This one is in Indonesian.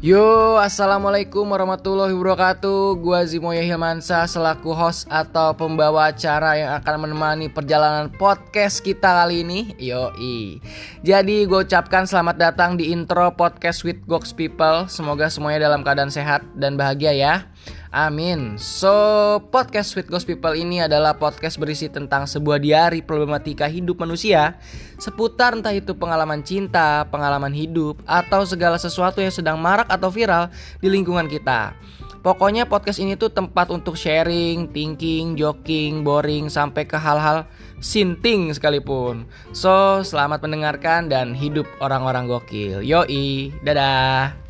Yo, assalamualaikum warahmatullahi wabarakatuh. Gua Zimo Hilmansa selaku host atau pembawa acara yang akan menemani perjalanan podcast kita kali ini. Yo, i. Jadi gue ucapkan selamat datang di intro podcast with Gox People. Semoga semuanya dalam keadaan sehat dan bahagia ya. Amin. So, podcast Sweet Ghost People ini adalah podcast berisi tentang sebuah diari problematika hidup manusia seputar entah itu pengalaman cinta, pengalaman hidup, atau segala sesuatu yang sedang marak atau viral di lingkungan kita. Pokoknya podcast ini tuh tempat untuk sharing, thinking, joking, boring, sampai ke hal-hal sinting sekalipun. So, selamat mendengarkan dan hidup orang-orang gokil. Yoi, dadah.